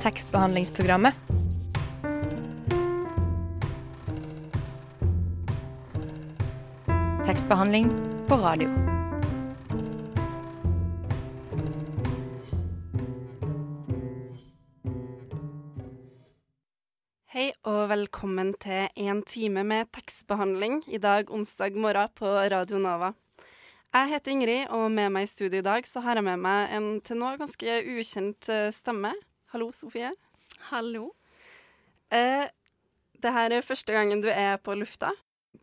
tekstbehandlingsprogrammet. Tekstbehandling på radio. Hei og velkommen til en time med tekstbehandling i dag onsdag morgen på Radio Nova. Jeg heter Ingrid, og med meg i studio i dag så har jeg med meg en til nå ganske ukjent eh, stemme. Hallo, Sofie. Hallo. Eh, det her er første gangen du er på lufta.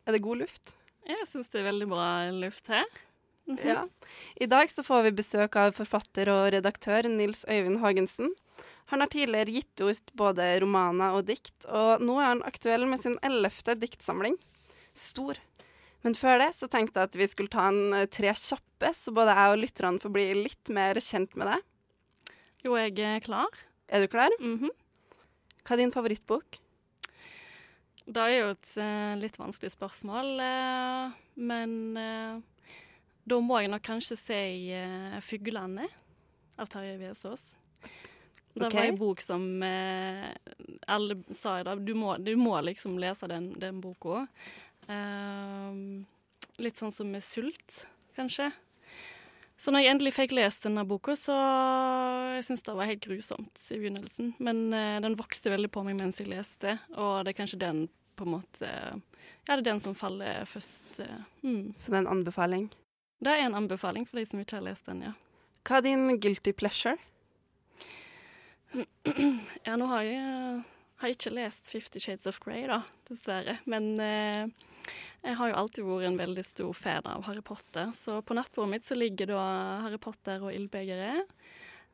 Er det god luft? Jeg syns det er veldig bra luft her. Mhm. Ja. I dag så får vi besøk av forfatter og redaktør Nils Øyvind Haagensen. Han har tidligere gitt ut både romaner og dikt, og nå er han aktuell med sin ellevte diktsamling. Stor. Men før det så tenkte jeg at vi skulle ta en eh, tre kjappe, så både jeg og lytterne får bli litt mer kjent med deg. Jo, jeg er klar. Er du klar? Mhm. Hva er din favorittbok? Det er jo et eh, litt vanskelig spørsmål, eh, men eh, da må jeg nok kanskje si 'Fuglene' av Terje Vesaas. Det var en bok som alle sa i dag. Du du må liksom lese den, den boka. Litt sånn som med sult, kanskje. Så når jeg endelig fikk lest denne boka, så jeg syntes det var helt grusomt i begynnelsen. Men eh, den vokste veldig på meg mens jeg leste, og det er kanskje den på en måte Ja, det er den som faller først. mm. Så det er en anbefaling. Det er en anbefaling for de som ikke har lest den, ja. Hva er din guilty pleasure? Ja, nå har jeg, har jeg ikke lest Fifty Shades of Grey, da, dessverre. Men eh, jeg har jo alltid vært en veldig stor fan av Harry Potter. Så på nattbordet mitt så ligger da Harry Potter og Ildbegeret.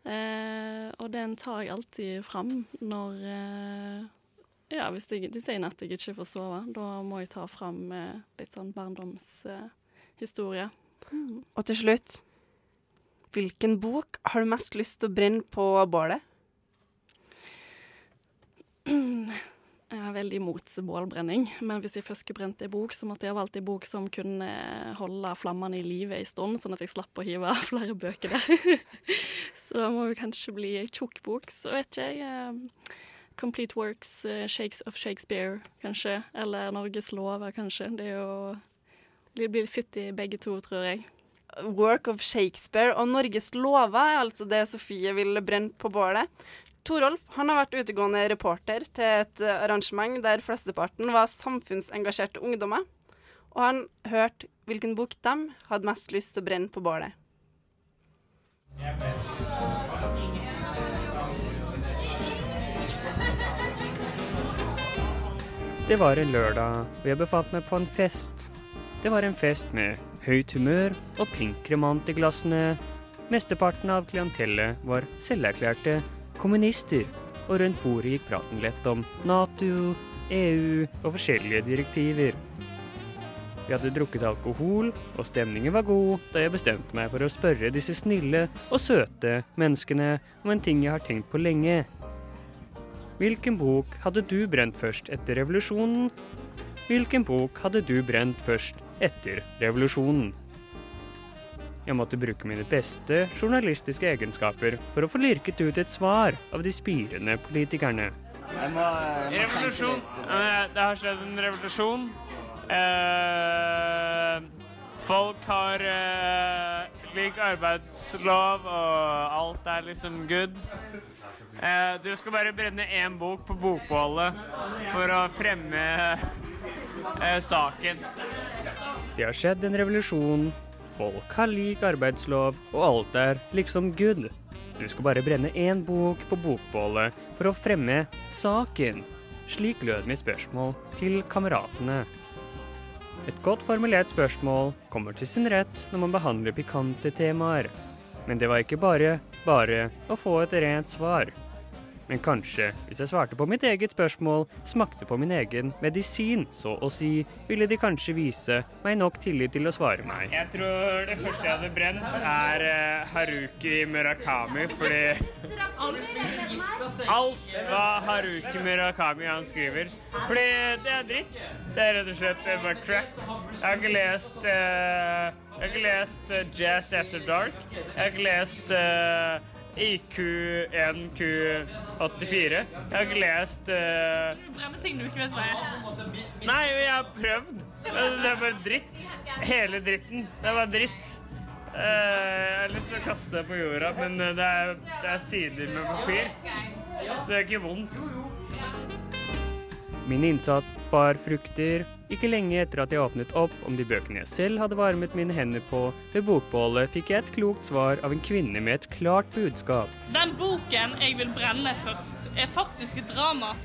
Eh, og den tar jeg alltid fram når eh, Ja, hvis, jeg, hvis det er i natt jeg ikke får sove, da må jeg ta fram eh, litt sånn barndomshistorie. Mm. Og til slutt, hvilken bok har du mest lyst til å brenne på bålet? Jeg er veldig imot bålbrenning, men hvis jeg først skulle brent ei bok, så måtte jeg ha valgt ei bok som kunne holde flammene i live en stund, sånn at jeg slapp å hive flere bøker der. så da må det kanskje bli ei tjukk bok, så vet ikke jeg. eh, Complete Works, eh, Shakes of Shakespeare, kanskje. Eller Norges lover, kanskje. Det er jo Det blir fytt i begge to, tror jeg. Work of Shakespeare og Norges lover er altså det Sofie vil brenne på bålet. Torolf han har vært utegående reporter til et eh, arrangement der flesteparten var samfunnsengasjerte ungdommer. Og han hørte hvilken bok de hadde mest lyst til å brenne på bålet. Det var en lørdag, og jeg befant meg på en fest. Det var en fest med høyt humør og pink kremant i glassene. Mesteparten av klientellet var selverklærte kommunister, og rundt bordet gikk praten lett om Nato, EU og forskjellige direktiver. Vi hadde drukket alkohol, og stemningen var god da jeg bestemte meg for å spørre disse snille og søte menneskene om en ting jeg har tenkt på lenge. Hvilken bok hadde du brent først etter revolusjonen? Hvilken bok hadde du brent først etter revolusjonen? Jeg måtte bruke mine beste journalistiske egenskaper for å få lirket ut et svar av de spirende politikerne. Revolusjon. Eh, Det har skjedd en revolusjon. Eh, folk har eh, lik arbeidslov, og alt er liksom good. Eh, du skal bare brenne én bok på bokbålet for å fremme eh, saken. Det har skjedd en revolusjon, folk har lik arbeidslov, og alt er liksom good. Du skal bare brenne én bok på bokbålet for å fremme saken. Slik lød mitt spørsmål til kameratene. Et godt formulert spørsmål kommer til sin rett når man behandler pikante temaer. Men det var ikke bare bare å få et rent svar. Men kanskje, hvis jeg svarte på mitt eget spørsmål, smakte på min egen medisin, så å si, ville de kanskje vise meg nok tillit til å svare meg. Jeg tror det første jeg hadde brent, er eh, Haruki Murakami, fordi alt hva Haruki Murakami han skriver. Fordi det er dritt. Det er rett og slett bare crap. Jeg har ikke lest uh, Jeg har ikke lest uh, Jazz After Dark. Jeg har ikke lest eh, IQ1, Q84. Jeg har ikke lest uh... Ting du ikke vet hva er. Nei, jeg har prøvd. Det er bare dritt. Hele dritten. Det er bare dritt. Uh, jeg har lyst til å kaste det på jorda, men det er, det er sider med papir. Så det er ikke vondt. Min innsats bar frukter. Ikke lenge etter at jeg åpnet opp om de bøkene jeg selv hadde varmet mine hender på ved bokbålet, fikk jeg et klokt svar av en kvinne med et klart budskap. Den boken jeg vil brenne først, er faktisk et drama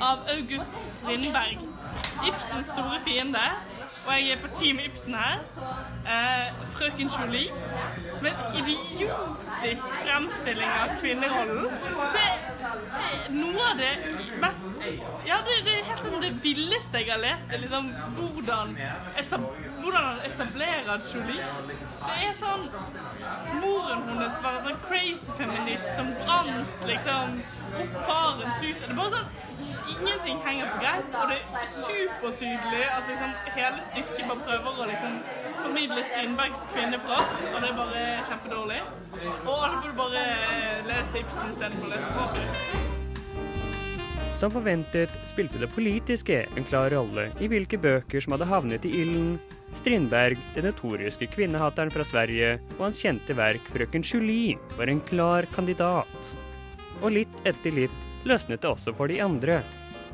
av August Lindberg. Ibsens store fiende. Og jeg er på Team Ibsen her. Eh, Frøken Jolie. Som er en idiotisk fremstilling av kvinnerollen. Det er noe av det mest Ja, det, det er helt sånn det villeste jeg har lest. Det er liksom hvordan, etab, hvordan han etablerer Jolie. Det er sånn Moren hennes var sånn crazy feminist som brant liksom opp farens hus. Det er bare sånn Ingenting henger på greip, og det er supertydelig at liksom hele stykket bare prøver å liksom formidle Strindbergs kvinneprat, og det er bare kjempedårlig. Og alle burde bare lese Ibsen istedenfor å lese Strindberg. Som forventet spilte det politiske en klar rolle i hvilke bøker som hadde havnet i ilden. Strindberg, den notoriske kvinnehateren fra Sverige, og hans kjente verk 'Frøken Julie' var en klar kandidat. Og litt etter litt løsnet det også for de andre.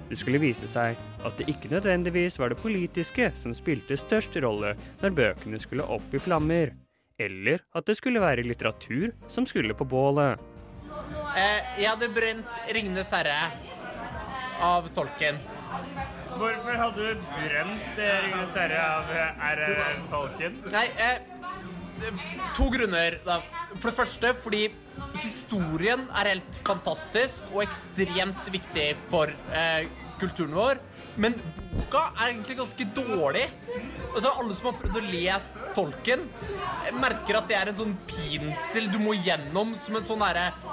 Det skulle vise seg at det ikke nødvendigvis var det politiske som spilte størst rolle når bøkene skulle opp i flammer, eller at det skulle være litteratur som skulle på bålet. Eh, jeg hadde brent 'Ringenes herre' av tolken. Hvorfor hadde du brent eh, 'Ringenes herre' av R.R. Tolkien? Nei, eh, to grunner. Da. For det første fordi historien er helt fantastisk og ekstremt viktig for eh, kulturen vår. Men boka er egentlig ganske dårlig. Altså, Alle som har prøvd å lese tolken, merker at det er en sånn pinsel du må gjennom som en sånn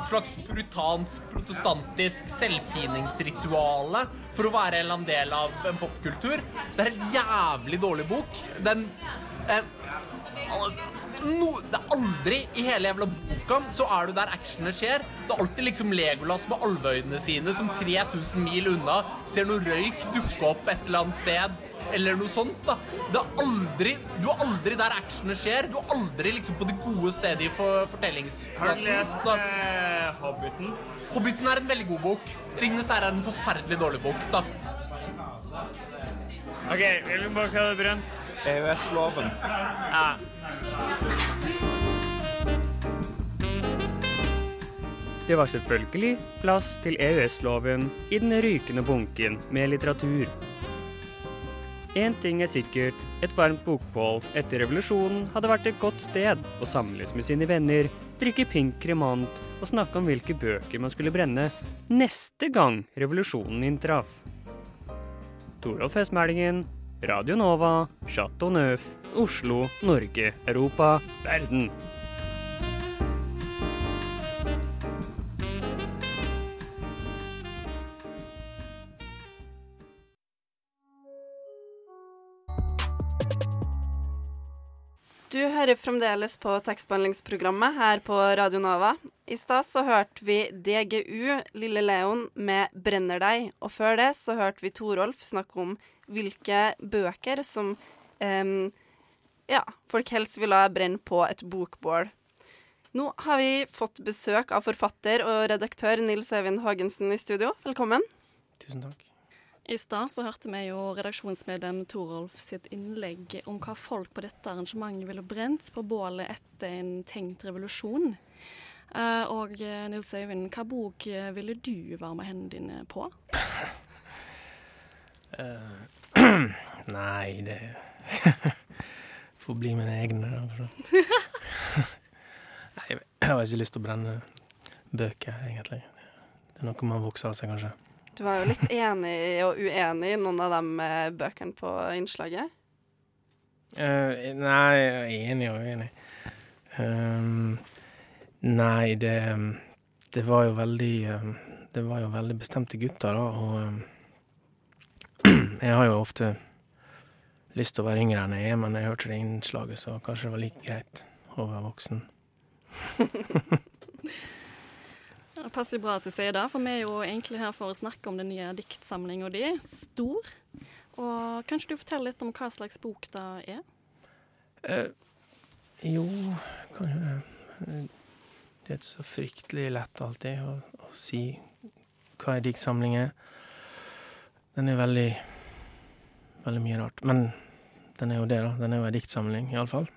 slags puritansk, protestantisk selvpiningsrituale for å være en eller annen del av en popkultur. Det er en jævlig dårlig bok. Den eh, no, det er aldri i hele jævla boka så er du der actionene skjer. Det er alltid liksom Legolas med alveøynene sine som 3000 mil unna ser noe røyk dukke opp et eller annet sted. Eller noe sånt. da det er aldri, Du er aldri der actionene skjer. Du er aldri liksom på det gode stedet i for, fortellingsplassen. Har du lest eh, Hobbiten? Hobbiten er en veldig god bok. 'Ringenes herre' er en forferdelig dårlig bok. da OK, hvilken bok hadde du brent? EØS-loven. Ja. Det var selvfølgelig plass til EØS-loven i den rykende bunken med litteratur. Én ting er sikkert, et varmt bokbål etter revolusjonen hadde vært et godt sted å samles med sine venner, drikke pink kremant og snakke om hvilke bøker man skulle brenne neste gang revolusjonen inntraff. Torolf Høstmælingen, Radio Nova, Chateau Neuf, Oslo, Norge, Europa, verden. Du hører fremdeles på tekstbehandlingsprogrammet her på Radio Nova. I stad så hørte vi DGU, Lille Leon, med 'Brenner deg'. Og før det så hørte vi Torolf snakke om hvilke bøker som um, ja, folk helst vil ha brenne på et bokbål. Nå har vi fått besøk av forfatter og redaktør Nils Øyvind Hagensen i studio. Velkommen. Tusen takk. I stad så hørte vi jo redaksjonsmedlem Torolf sitt innlegg om hva folk på dette arrangementet ville brent på bålet etter en tenkt revolusjon. Eh, og eh, Nils Øyvind, hva bok eh, ville du varme hendene dine på? Uh, nei, det får bli mine egne, da. nei, jeg har ikke lyst til å brenne bøker, egentlig. Det er noe man vokser av seg, kanskje. Du var jo litt enig og uenig i noen av de bøkene på innslaget. Uh, nei, jeg er enig og uenig. Um, nei, det, det var jo veldig um, Det var jo veldig bestemte gutter, da, og um, Jeg har jo ofte lyst til å være yngre enn jeg er, men jeg hørte det innslaget, så kanskje det var like greit å være voksen. Det passer bra at du sier det, for vi er jo egentlig her for å snakke om den nye diktsamlinga di, 'Stor'. Og Kanskje du forteller litt om hva slags bok det er? Eh, jo, kan jo det. Det er ikke så fryktelig lett alltid å, å si hva en diktsamling er. Den er veldig veldig mye rart. Men den er jo det, da. Den er jo ei diktsamling, iallfall.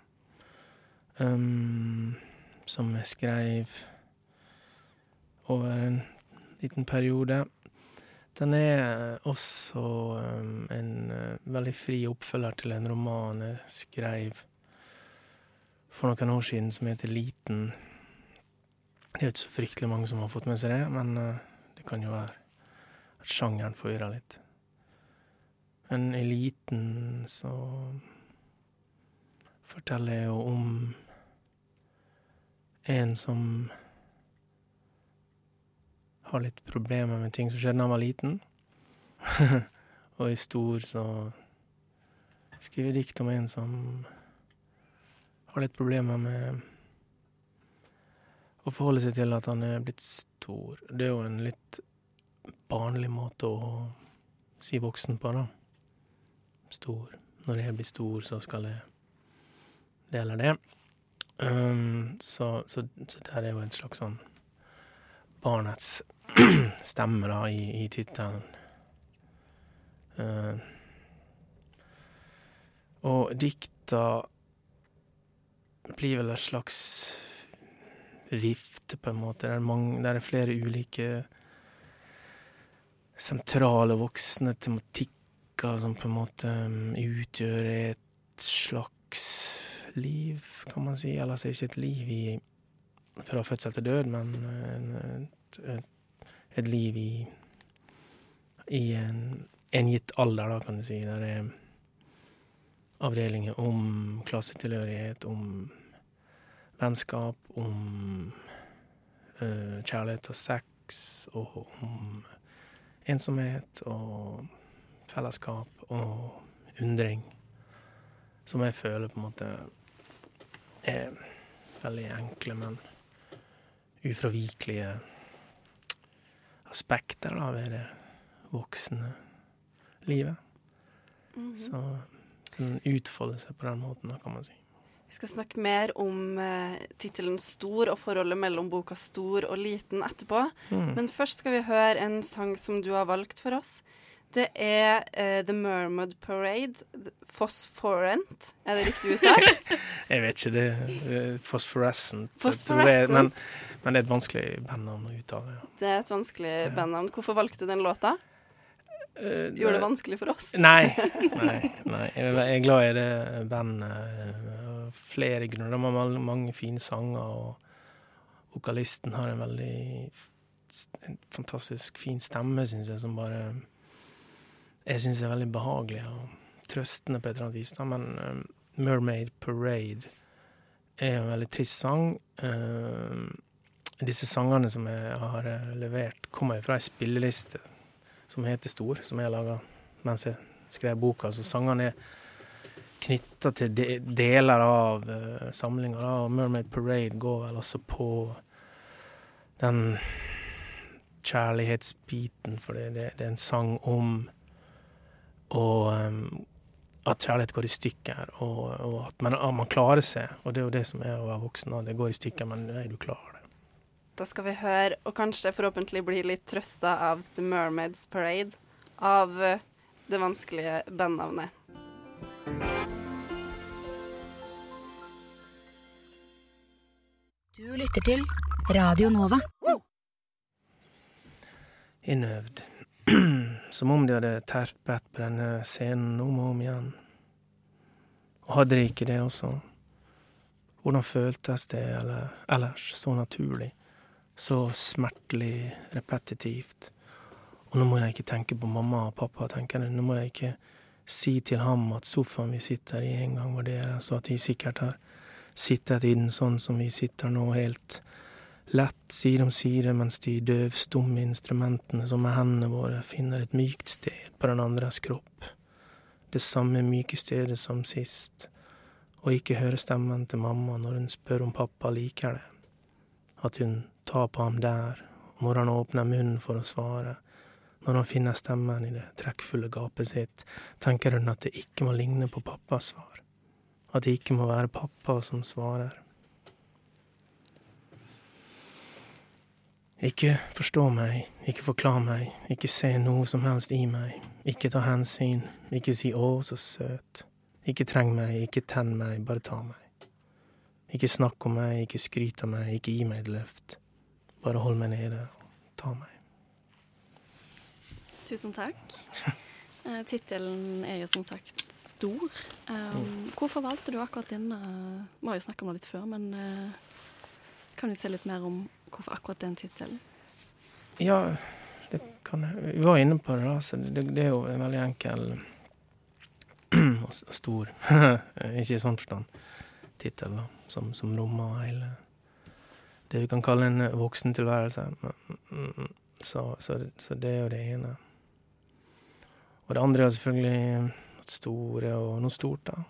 Um, som jeg skreiv over en liten periode. Den er også um, en uh, veldig fri oppfølger til en roman jeg skreiv for noen år siden som heter Liten. Det er jo ikke så fryktelig mange som har fått med seg det, men uh, det kan jo være at sjangeren forvirrer litt. Men i Liten så forteller jeg jo om en som har litt problemer med ting som skjedde da han var liten. og i Stor så skriver jeg dikt om en som har litt problemer med å forholde seg til at han er blitt stor. Det er jo en litt barnlig måte å si voksen på, da. Stor. Når jeg blir stor, så skal jeg det eller det. Um, så, så, så der er jo en slags sånn barnets stemme, da, i, i tittelen. Uh, og dikta blir vel et slags vifte, på en måte. Det er, mange, det er flere ulike sentrale voksne tematikker som på en måte um, utgjør et slags liv, kan man si. Eller altså ikke et liv i, fra fødsel til død, men et, et, et liv i, i en, en, gitt alder, da, kan du si. Der er avdelinger om klassetilhørighet, om vennskap, om uh, kjærlighet og sex, og om ensomhet og fellesskap og undring. Som jeg føler på en måte er veldig enkle, men ufravikelige aspekter da, ved det voksne livet. Mm -hmm. Så den utfolder seg på den måten, da, kan man si. Vi skal snakke mer om eh, tittelen 'Stor' og forholdet mellom boka 'Stor' og 'Liten' etterpå. Mm. Men først skal vi høre en sang som du har valgt for oss. Det er eh, The Mermaid Parade. Phosphorent, er det riktig uttalt? jeg vet ikke. Det er Phosphorescent. Phosphorescent. Men, men, det er et vanskelig bandnavn å uttale. Ja. Det er et vanskelig ja. bandnavn. Hvorfor valgte du den låta? Uh, Gjorde det vanskelig for oss? nei, nei, nei. Jeg er glad i det bandet av flere grunner. De har mange, fine sanger, og vokalisten har en veldig en fantastisk fin stemme, syns jeg, som bare jeg syns er veldig behagelig og trøstende på et eller annet vis. Da. Men um, 'Mermaid Parade' er en veldig trist sang. Uh, disse sangene som jeg har uh, levert, kommer fra ei spilleliste som heter Stor, som jeg laga mens jeg skrev boka. Så sangene er knytta til de deler av uh, samlinga. Og 'Mermaid Parade' går vel også på den kjærlighetsbiten, for det, det, det er en sang om og um, at kjærlighet går i stykker, og, og at, man, at, man, klarer seg. Og det er jo det som er å være voksen. Det går i stykker, men nei, du klarer det. Da skal vi høre, og kanskje forhåpentlig bli litt trøsta av The Mermaids Parade, av uh, det vanskelige bandnavnet. Du lytter til Radio Nova. Innøvd. Som om de hadde terpet på denne scenen om og om igjen. Og hadde de ikke det også? Hvordan føltes det eller, ellers så naturlig? Så smertelig repetitivt? Og nå må jeg ikke tenke på mamma og pappa, tenker jeg. Nå må jeg ikke si til ham at sofaen vi sitter i en gang var deres, og at de sikkert har sittet i den sånn som vi sitter nå, helt lett side om side mens de døvstumme instrumentene som med hendene våre finner et mykt sted på den andres kropp. Det samme myke stedet som sist, og ikke høre stemmen til mamma når hun spør om pappa liker det. At hun tar på ham der og når han åpner munnen for å svare, når han finner stemmen i det trekkfulle gapet sitt, tenker hun at det ikke må ligne på pappas svar, at det ikke må være pappa som svarer. Ikke forstå meg, ikke forklar meg, ikke se noe som helst i meg, ikke ta hensyn, ikke si å, så søt, ikke treng meg, ikke tenn meg, bare ta meg. Ikke snakk om meg, ikke skryt av meg, ikke gi meg et løft. Bare hold meg nede og ta meg. Tusen takk. Eh, Tittelen er jo som sagt stor. Um, hvorfor valgte du akkurat denne? Vi har jo snakket om det litt før, men uh, kan du si litt mer om hvorfor akkurat den tittelen? Ja, det kan jeg Vi var inne på det, da. Så det, det er jo en veldig enkel og stor, ikke i sånn forstand, tittel, da. Som, som rommer hele det vi kan kalle en eh, voksentilværelse. Mm, Så, så, så det er jo det ene. Og det andre er selvfølgelig at store og noe stort, da.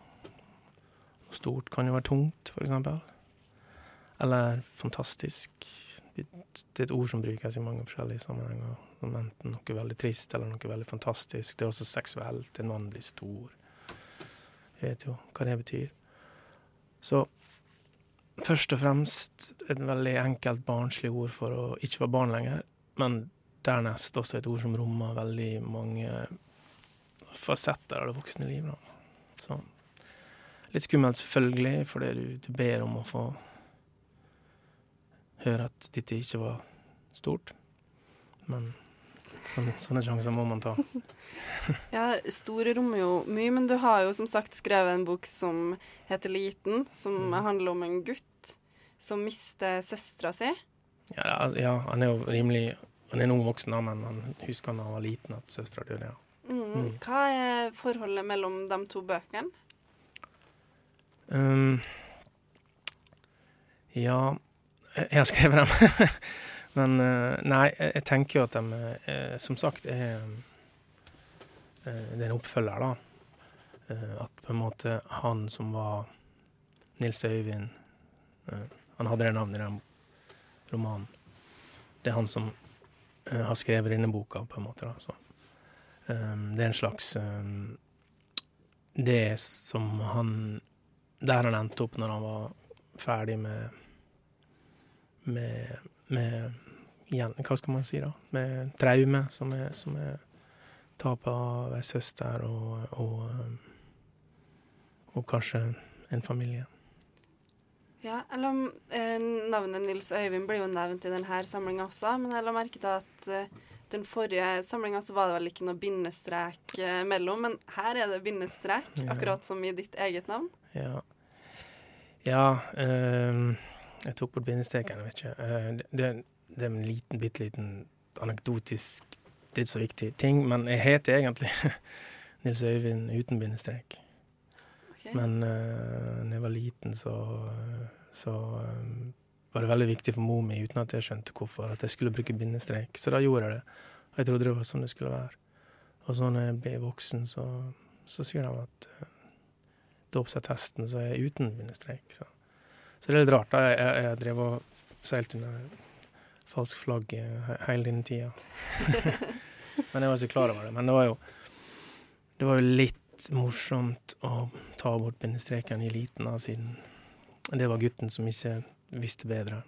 Noe stort kan jo være tungt, for eksempel. Eller fantastisk. Det, det er et ord som brukes i mange forskjellige sammenhenger. Som enten noe veldig trist eller noe veldig fantastisk. Det er også seksuelt. En mann blir stor. Jeg vet jo hva det betyr. Så først og fremst et veldig enkelt barnslig ord for å ikke være barn lenger. Men dernest også et ord som rommer veldig mange fasetter av det voksne livet. da. Så litt skummelt selvfølgelig, fordi du, du ber om å få høre at dette ikke var stort. Men sånne, sånne sjanser må man ta. Ja, Store rommer jo mye, men du har jo som sagt skrevet en bok som heter Liten, som handler om en gutt som mister søstera si. Ja, er- ja, han er jo rimelig Han er en ung voksen, men han husker da han var liten at søstera døde. Ja. Mm. Hva er forholdet mellom de to bøkene? Um, ja Jeg har skrevet dem. Men eh, nei, jeg, tenker jo at de eh, som sagt er eh, Det er en oppfølger, da. At på en måte han som var Nils Øyvind Han hadde det navnet i den romanen. Det er han som har skrevet denne boka, på en måte. da, så. Um, det er en slags um, Det som han Der han endte opp når han var ferdig med Med, med Hva skal man si, da? Med traume, som er, som er tapet av ei søster og, og, um, og kanskje en familie. Ja, eller eh, Navnet Nils Øyvind blir jo nevnt i denne samlinga også, men jeg la merke til at eh, den forrige samlinga så var det vel ikke noe bindestrek eh, mellom, men her er det bindestrek, akkurat som i ditt eget navn. Ja, ja ehm, Jeg tok bort bindestreken, jeg vet ikke. Eh, det, det, er en liten, bitte liten anekdotisk, det er ikke så viktig ting, men jeg heter egentlig Nils Øyvind uten bindestrek. Okay. Men uh, da jeg var liten, så, så var det veldig viktig for mor mi, uten at jeg skjønte hvorfor, at jeg skulle bruke bindestrek. Så da gjorde jeg det. Og jeg trodde det var sånn det skulle være. Og så når jeg ble voksen, så, så sier de at uh, dåpsattesten så er jeg uten bindestrek. Så. så det er litt rart. da. Jeg, jeg, jeg drev og seilte under falsk flagg eh, hele denne tida. Men jeg var ikke klar over det. Men det var jo, det var jo litt morsomt å ta bort bindestreken i liten, da, siden det var gutten som ikke visste bedre.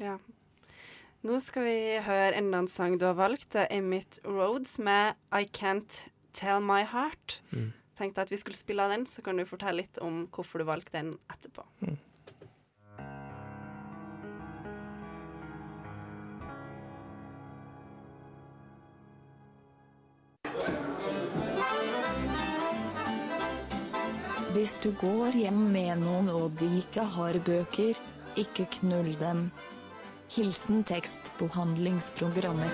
Ja. Nå skal vi høre enda en sang du har valgt. Det er Emmett Rhodes med I Can't Tell My Heart. Mm. Tenkte at vi skulle spille den, så kan du fortelle litt om hvorfor du valgte den etterpå. Hvis du går hjem med noen og de ikke har bøker, ikke knull dem. Hilsen tekstbehandlingsprogrammer.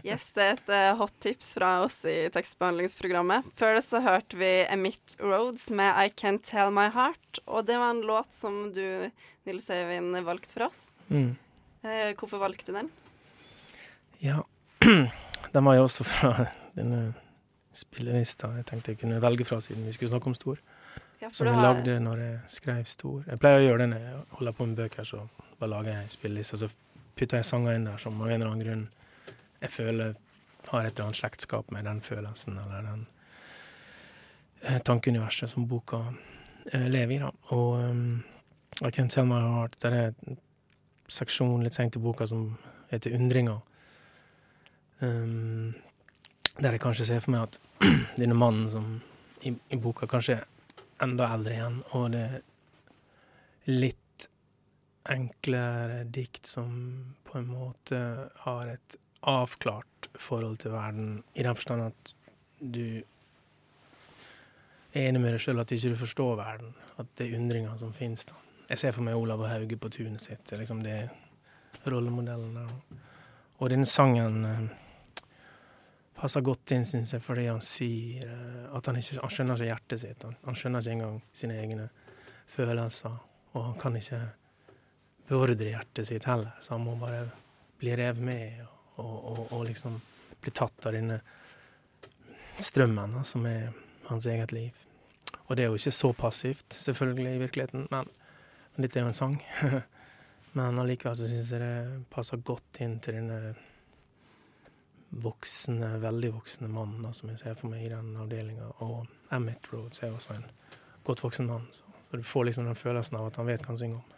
Yes, det er et eh, hot tips fra oss i tekstbehandlingsprogrammet. Før det så hørte vi Emit Rhodes med I Can't Tell My Heart. Og det var en låt som du, Nils Øyvind, valgte for oss. Mm. Eh, hvorfor valgte du den? Ja, den var jo også fra denne spillelista jeg tenkte jeg kunne velge fra, siden vi skulle snakke om stor. Ja, som jeg har- lagde når jeg skrev stor. Jeg pleier å gjøre det når jeg holder på med bøker, så bare lager jeg en så putter jeg sanger inn der som av en eller annen grunn jeg føler har et eller annet slektskap med den følelsen eller den eh, tankeuniverset som boka eh, lever i. da. Og um, I Can't Tell My Heart, der er en seksjon litt seint i boka som heter Undringer. Um, der jeg kanskje ser for meg at denne mannen som i, i boka kanskje er enda eldre igjen, og det er litt enklere dikt som på en måte har et avklart forhold til verden, i den forstand at du er enig med deg sjøl at ikke du forstår verden, at det er undringer som finnes. da. Jeg ser for meg Olav og Hauge på tunet sitt, er liksom det rollemodellen der. Og denne sangen eh, passer godt inn, syns jeg, fordi han sier eh, at han ikke han skjønner ikke hjertet sitt. Han, han skjønner ikke engang sine egne følelser, og han kan ikke beordre hjertet sitt heller, så han må bare bli revet med og, og, og liksom bli tatt av denne strømmen da, som er hans eget liv. Og det er jo ikke så passivt, selvfølgelig, i virkeligheten, men, men dette er jo en sang. men allikevel så syns jeg det passer godt inn til denne voksne, veldig voksne mann da, som jeg ser for meg i den avdelinga. Og Emmett Rhodes er også en godt voksen mann, så, så du får liksom den følelsen av at han vet hva han synger om.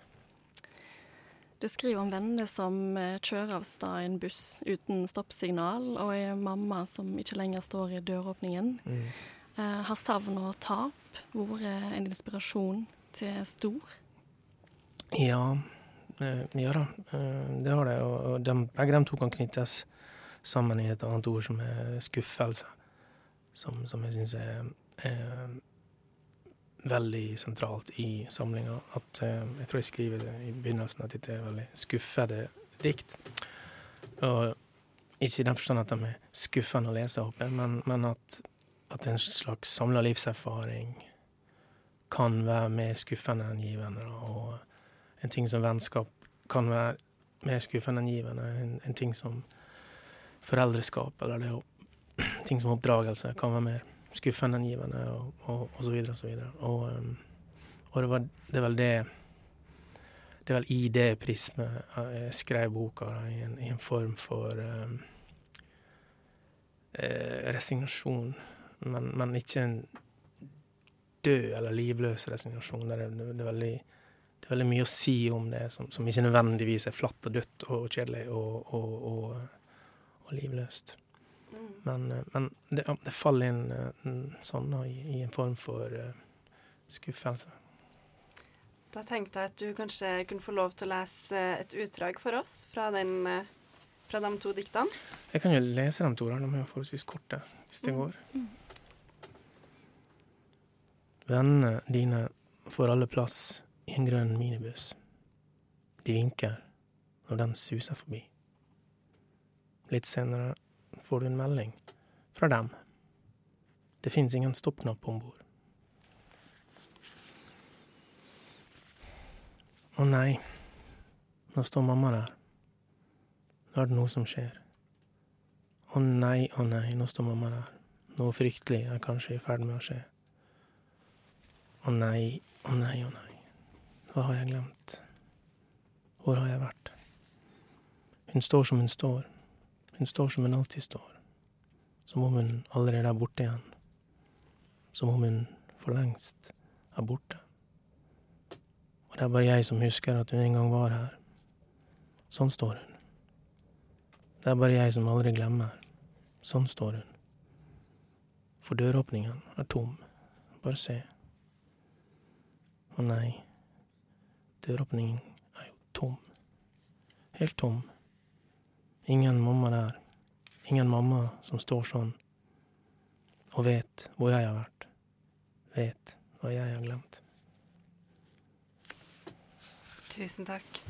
Du skriver om vennene som eh, kjører av sted en buss uten stoppsignal, og en mamma som ikke lenger står i døråpningen. Mm. Eh, har savn og tap vært en inspirasjon til stor? Ja, eh, ja da, eh, det har det. Og, og de, begge de to kan knyttes sammen i et annet ord som er skuffelse. Som, som jeg syns er, er veldig sentralt i samlinga. At eh, Jeg tror jeg skriver det i begynnelsen at dette er veldig skuffede dikt. Og ikke i den forstand at de er skuffende å lese, håper jeg, men, men at, at en slags samla livserfaring kan være mer skuffende enn givende. Og en ting som vennskap kan være mer skuffende enn givende. En, en ting som foreldreskap eller det å, ting som oppdragelse kan være mer skuffende enn givende, og, og, og så videre og så videre. Og, um, og det, var, det er vel det Det er vel i det prismet jeg skrev boka, da, i, en, i en form for um, eh, resignasjon, men, men ikke en død eller livløs resignasjon. Det er, det er, veldig, det er veldig mye å si om det som, som ikke nødvendigvis er flatt og dødt og kjedelig og, og, og, livløst. livløst. Men, eh, men det, det faller inn eh, sånn i, i en form for uh, skuffelse. Da tenkte jeg at du kanskje kunne få lov til å lese et utdrag for oss fra, den, fra de to diktene. Jeg kan jo lese dem to. De er jo forholdsvis korte, hvis det går. Vennene dine får alle plass i en grønn minibuss. De vinker når den suser forbi. Litt senere får du en melding fra dem. Det fins ingen stoppknapp om bord. Å nei, nå står mamma der. Nå er det noe som skjer. Å nei, å nei, nå står mamma der. Noe fryktelig er kanskje i ferd med å skje. Å nei, å nei, å nei. Hva har jeg glemt? Hvor har jeg vært? Hun står som hun står. Hun står som hun alltid står. Som om hun allerede er borte igjen. Som om hun for lengst er borte. Og det er bare jeg som husker at hun en gang var her. Sånn står hun. Det er bare jeg som aldri glemmer. Sånn står hun. For døråpningen er tom. Bare se. Å nei, døråpningen er jo tom. Helt tom. Ingen mamma der. Ingen mamma som står sånn og vet hvor jeg har vært. Vet hva jeg har glemt. Tusen takk.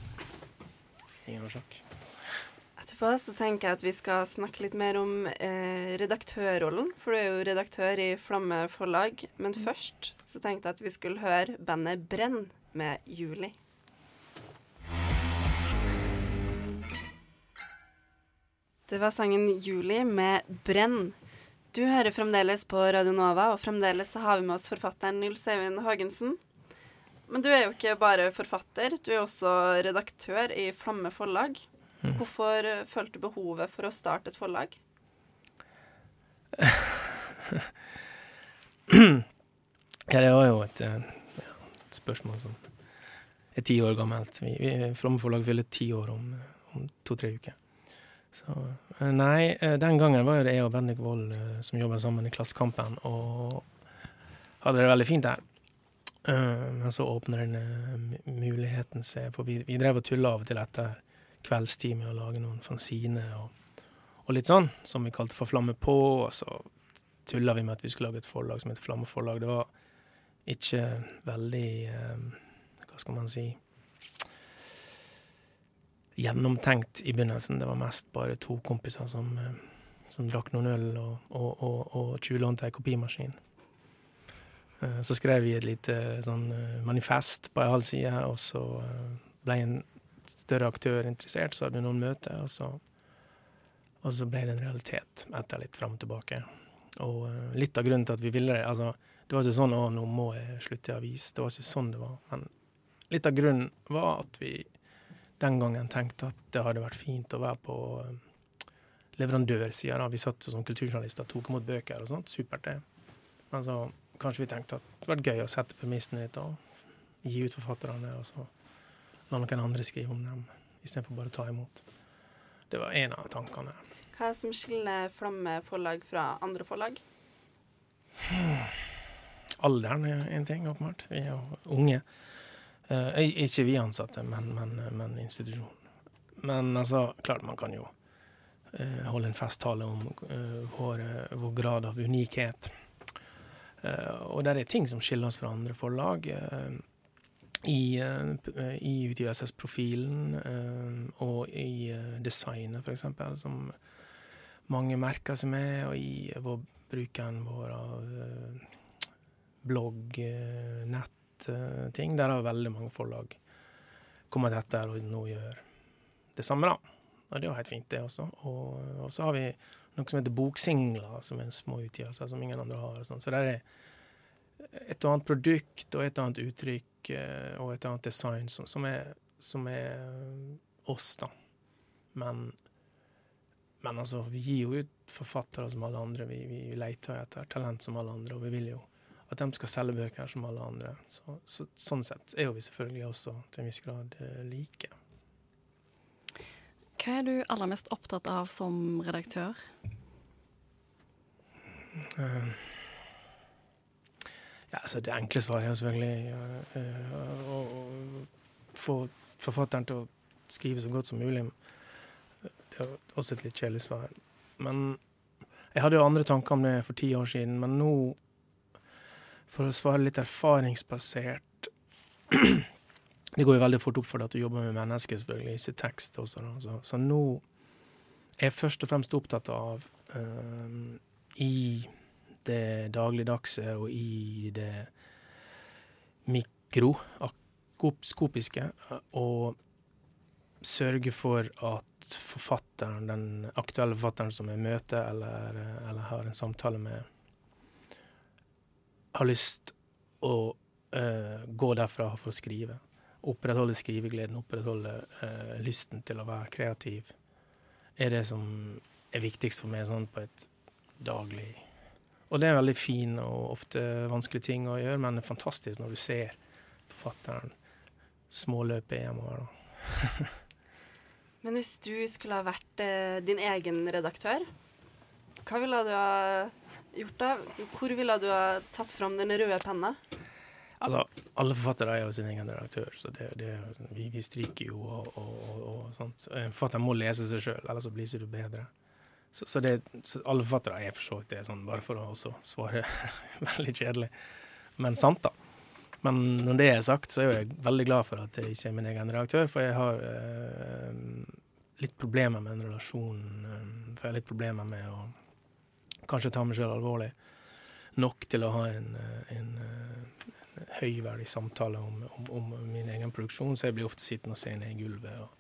Ingen årsak. Etterpå så tenker jeg at vi skal snakke litt mer om eh, redaktørrollen, for du er jo redaktør i Flamme forlag. Men først så tenkte jeg at vi skulle høre bandet Brenn med Juli. Det var sangen 'Juli' med 'Brenn'. Du hører fremdeles på Radio Nova, og fremdeles så har vi med oss forfatteren Nils Eivind Hagensen. Men du er jo ikke bare forfatter, du er også redaktør i Flamme forlag. Mm. Hvorfor følte du behovet for å starte et forlag? Ja, det var jo et, ja, et spørsmål som er ti år gammelt. Vi, vi Flamme forlag fyller ti år om, om to-tre uker. Så, eh, nei, eh, den gangen var det jeg og Bendik Wold eh, som jobba sammen i Klassekampen, og hadde det veldig fint der. Men så åpner den muligheten seg, for vi, vi drev og tulla av og til etter kveldstid med å lage noen fanziner og, og litt sånn, som vi kalte for Flamme på, og så tulla vi med at vi skulle lage et forlag som het Flammeforlag. Det var ikke veldig Hva skal man si Gjennomtenkt i begynnelsen. Det var mest bare to kompiser som, eh, som drakk noen øl og, og, og, og tjuvlånte ei kopimaskin. Eh, Så skrev vi et lite sånn eh, manifest på ei halv side, og så ble en større aktør interessert, så hadde vi noen møter, og så, og så ble det en realitet etter litt fram og tilbake. Og litt av grunnen til at vi ville det altså, Det var ikke sånn 'Å, nå må jeg slutte i avis'. Det var ikke sånn det var. Men litt av grunnen var at vi den gangen tenkte at det hadde vært fint å være på eh, leverandørsida. Vi satt som kulturjournalister og tok imot bøker og sånt. Supert, det. Men så kanskje vi tenkte at det hadde vært gøy å sette premissene litt og gi ut forfatterne, og så la noen andre skrive om dem, istedenfor bare å ta imot. Det var en av tankene. Hva er det som skiller Flamme forlag fra andre forlag? Alderen er en ting, åpenbart. Vi er jo unge. Eh, ikke vi ansatte, men, men, men institusjonen. Men altså, klart man kan jo eh, holde en festtale om eh, vår, vår grad av unikhet. Og der er ting som skiller oss fra andre forlag. I, i utgivelsesprofilen eh, og i designet, eksempel, som mange merker seg med, og i vår, bruken vår av blogg, eh, nett-ting. Der har veldig mange forlag kommet etter og nå gjør det samme, da. Og det er jo helt fint, det også. Og, og så har vi noe som heter boksingler, som er små utgivelser som ingen andre har. Og sånn. så der er et og annet produkt og et og annet uttrykk eh, og et annet design som, som, er, som er oss, da. Men, men altså, vi gir jo ut forfattere som alle andre. Vi, vi leter etter talent som alle andre, og vi vil jo at de skal selge bøker som alle andre. Så, så, sånn sett er jo vi selvfølgelig også til en viss grad eh, like. Hva er du aller mest opptatt av som redaktør? Uh, ja, altså det enkle svaret er selvfølgelig uh, uh, å å få forfatteren til å skrive så godt som mulig. Det er også et litt kjedelig svar. Men jeg hadde jo andre tanker om det for ti år siden, men nå, for å svare litt erfaringsbasert Det går jo veldig fort opp for deg at du jobber med mennesker, selvfølgelig, i sitt tekst også. Da. Så, så nå er jeg først og fremst opptatt av um, i det dagligdagse og i det mikroskopiske å sørge for at forfatteren, den aktuelle forfatteren som jeg møter eller, eller har en samtale med, har lyst å uh, gå derfra for å skrive. Opprettholde skrivegleden, opprettholde uh, lysten til å være kreativ, er det som er viktigst for meg sånn på et daglig Og det er en veldig fin og ofte vanskelig ting å gjøre, men det er fantastisk når du ser forfatteren småløpe hjemover. Men hvis du skulle ha vært eh, din egen redaktør, hva ville du ha gjort det. Hvor ville du ha tatt fram den røde penna? Altså, alle forfattere er jo sin egen redaktør, så det, det, vi, vi stryker jo og, og, og, og sånt. En forfatter må lese seg sjøl, ellers så blir ikke du bedre. Så, så, det, så alle forfattere er for så vidt det, sånn, bare for å svare veldig kjedelig, men sant, da. Men når det er sagt, så er jeg veldig glad for at jeg ikke er min egen redaktør, for jeg har eh, litt problemer med en relasjon. Eh, for jeg har litt problemer med å kanskje ta meg sjøl alvorlig nok til å ha en, eh, en, eh, en høyverdig samtale om, om, om, min egen produksjon, så jeg blir ofte sittende og se ned i gulvet og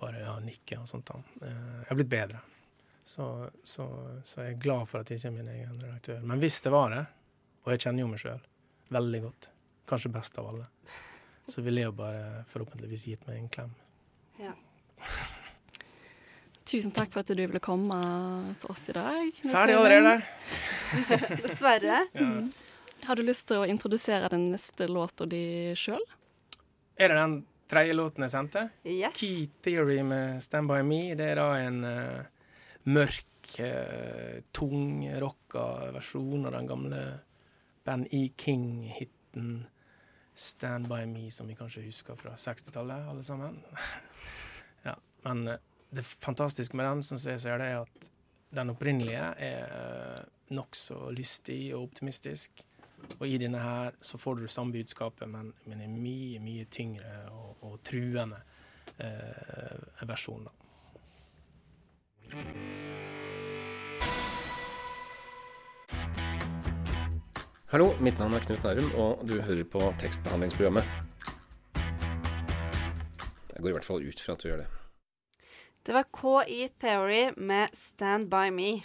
bare ja, nikke og sånt. da. Eh, Jeg har blitt bedre. Så, så, så jeg er glad for at jeg ikke er min egen redaktør. Men hvis det var det, og jeg kjenner jo meg sjøl veldig godt, kanskje best av alle, så ville jeg jo bare forhåpentligvis gitt meg en klem. Ja. Tusen takk for at du ville komme til oss i dag. Ferdig allerede. Dessverre. Ja. Har du lyst til å introdusere den neste låta di sjøl? Er det den tredje låten jeg sendte? Yes. Key Theory med Stand By Me. Det er da en uh, mørk, uh, tung rocka versjon av den gamle Ben E. King-hiten Stand By Me, som vi kanskje husker fra 60-tallet, alle sammen. ja, men eh, det fantastiske med den, syns jeg ser det, er at den opprinnelige er uh, nokså lystig og optimistisk. Og i denne her så får du samme budskapet, men, men en mye, mye tyngre og, og truende eh, versjon. Hallo, mitt navn er Knut Nærum, og du hører på tekstbehandlingsprogrammet. Jeg går i hvert fall ut fra at du gjør det. Det var KI Theory med Stand By Me.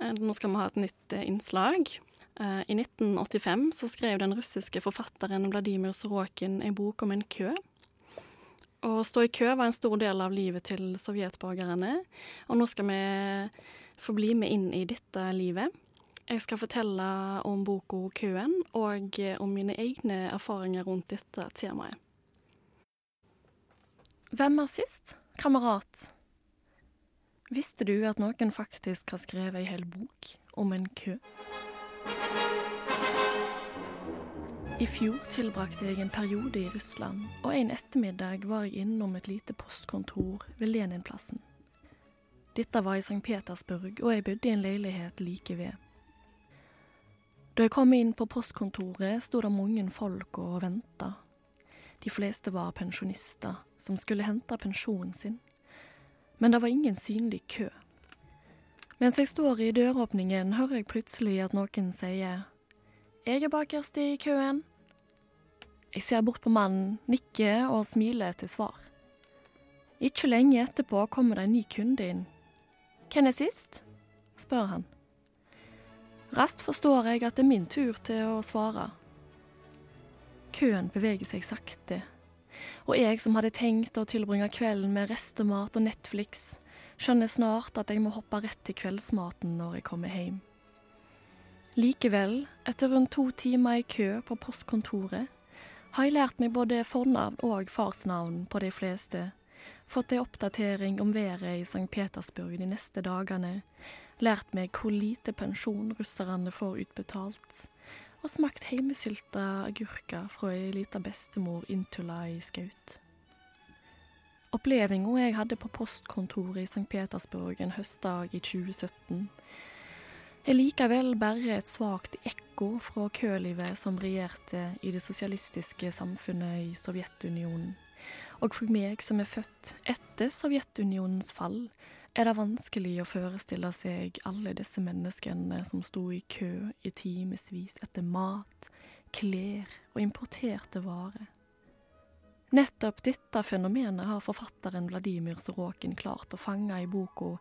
Eh, Nå skal vi ha et nytt eh, innslag. Eh, I 1985 så skrev den russiske forfatteren Vladimir Sorokin en bok om en kø. Å stå i kø var en stor del av livet til sovjetborgerne, og nå skal vi få bli med inn i dette livet. Jeg skal fortelle om boka 'Køen', og om mine egne erfaringer rundt dette temaet. Hvem er sist? Kamerat. Visste du at noen faktisk har skrevet ei hel bok om en kø? I fjor tilbrakte jeg en periode i Russland, og en ettermiddag var jeg innom et lite postkontor ved Leninplassen. Dette var i St. Petersburg, og jeg bodde i en leilighet like ved. Da jeg kom inn på postkontoret, sto det mange folk og venta. De fleste var pensjonister som skulle hente pensjonen sin. Men det var ingen synlig kø. Mens jeg står i døråpningen, hører jeg plutselig at noen sier Jeg er bakerst i køen. Jeg ser bort på mannen, nikker og smiler til svar. Ikke lenge etterpå kommer det en ny kunde inn. Hvem er sist? spør han. Raskt forstår jeg at det er min tur til å svare. Køen beveger seg sakte, og jeg som hadde tenkt å tilbringe kvelden med restemat og Netflix, skjønner snart at jeg må hoppe rett til kveldsmaten når jeg kommer hjem. Likevel, etter rundt to timer i kø på postkontoret, har jeg lært meg både fornavn og farsnavn på de fleste, fått ei oppdatering om været i St. Petersburg de neste dagene, lært meg hvor lite pensjon russerne får utbetalt, og smakt heimesylta agurker fra ei lita bestemor inntulla i skaut. Opplevelsen jeg hadde på postkontoret i St. Petersburg en høstdag i 2017, er likevel bare et svakt ekko fra kølivet som regjerte i det sosialistiske samfunnet i Sovjetunionen. Og for meg som er født etter Sovjetunionens fall, er det vanskelig å forestille seg alle disse menneskene som sto i kø i timevis etter mat, klær og importerte varer. Nettopp dette fenomenet har forfatteren Vladimir Sorokin klart å fange i boka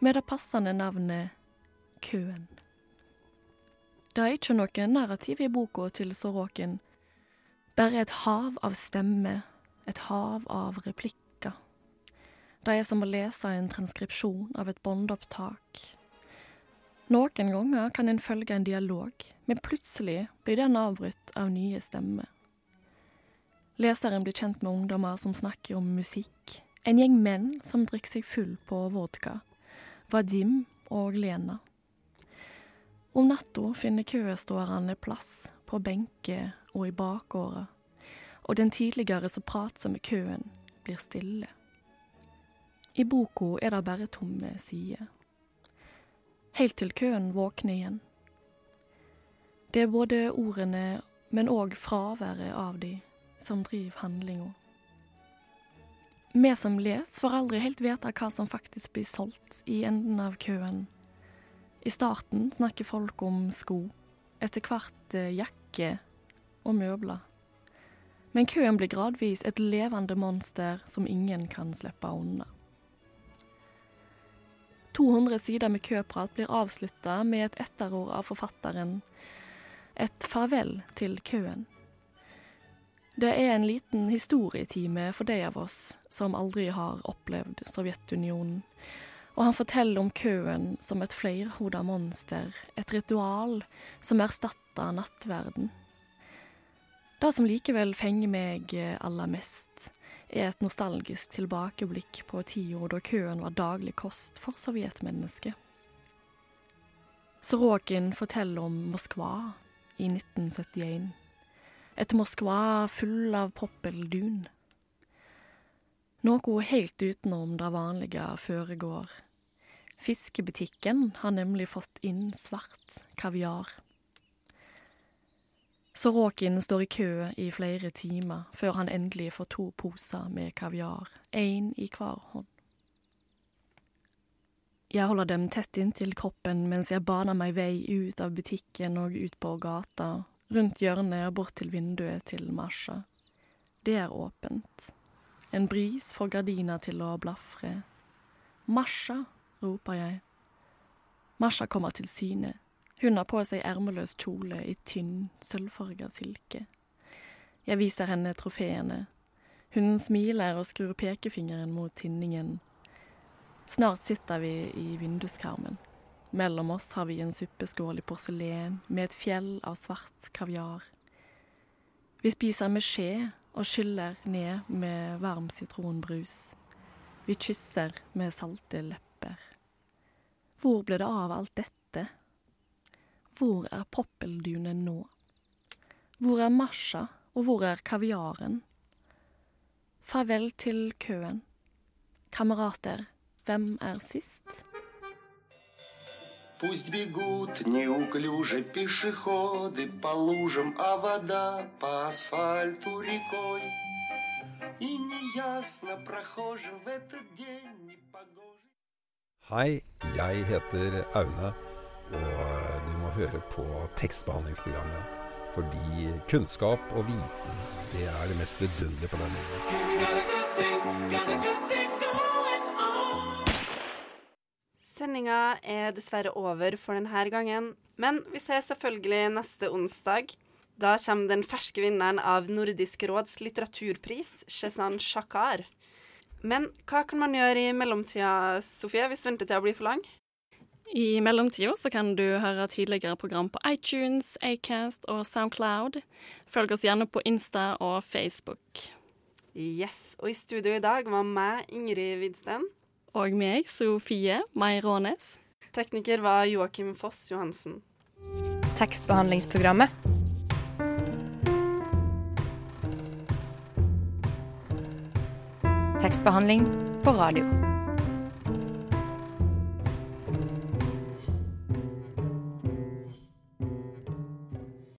med det passende navnet Køen. Det er ikke noe narrativ i boka til Sorokin, bare et hav av stemmer, et hav av replikker. Det er som å lese en transkripsjon av et båndopptak. Noen ganger kan en følge en dialog, men plutselig blir den avbrutt av nye stemmer. Leseren blir kjent med ungdommer som snakker om musikk, en gjeng menn som drikker seg full på vodka, Vadim og Lena. Om natta finner køståerne plass på benker og i bakgårder, og den tidligere så pratsomme køen blir stille. I boka er det bare tomme sider. Helt til køen våkner igjen. Det er både ordene, men òg fraværet av de, som driver handlinga. Vi som leser, får aldri helt vite hva som faktisk blir solgt i enden av køen. I starten snakker folk om sko, etter hvert eh, jakke og møbler. Men køen blir gradvis et levende monster som ingen kan slippe unna. 200 sider med køprat blir avslutta med et etterord av forfatteren. Et farvel til køen. Det er en liten historietime for de av oss som aldri har opplevd Sovjetunionen. Og han forteller om køen som et flerhoda monster, et ritual som erstatta nattverden. Det som likevel fenger meg aller mest, er et nostalgisk tilbakeblikk på tiår da køen var daglig kost for sovjetmennesket. Sorokin forteller om Moskva i 1971. Et Moskva full av poppeldun. Noe helt utenom det vanlige foregår. Fiskebutikken har nemlig fått inn svart kaviar. Sorokin står i kø i flere timer før han endelig får to poser med kaviar, én i hver hånd. Jeg holder dem tett inntil kroppen mens jeg baner meg vei ut av butikken og ut på gata, rundt hjørnet og bort til vinduet til Masha. Det er åpent. En bris får gardina til å blafre. Masha, roper jeg. Masha kommer til syne. Hun har på seg ermeløs kjole i tynn, sølvfarga silke. Jeg viser henne trofeene. Hun smiler og skrur pekefingeren mot tinningen. Snart sitter vi i vinduskarmen. Mellom oss har vi en suppeskål i porselen med et fjell av svart kaviar. Vi spiser med skje og skyller ned med varm sitronbrus. Vi kysser med salte lepper. Hvor ble det av alt dette? Hvor er poppeldunen nå? Hvor er Masha, og hvor er kaviaren? Farvel til køen. Kamerater, hvem er sist? Пусть бегут неуклюже пешеходы по лужам, а вода по асфальту рекой. И неясно прохожим в этот день непогожий. Hei, jeg heter Aune, og du må høre på tekstbehandlingsprogrammet. Fordi kunnskap og viten, det er det mest vidunderlige på denne jorden. Sendinga er dessverre over for denne gangen, men vi ses selvfølgelig neste onsdag. Da kommer den ferske vinneren av Nordisk råds litteraturpris, Sheznan Shakar. Men hva kan man gjøre i mellomtida, Sofie, hvis ventetida blir for lang? I mellomtida så kan du høre tidligere program på iTunes, Acast og Soundcloud. Følg oss gjerne på Insta og Facebook. Yes. Og i studio i dag var meg, Ingrid Widsten. Og meg, Sofie Meirånes. Tekniker var Joakim Foss Johansen. Tekstbehandlingsprogrammet. Tekstbehandling på radio.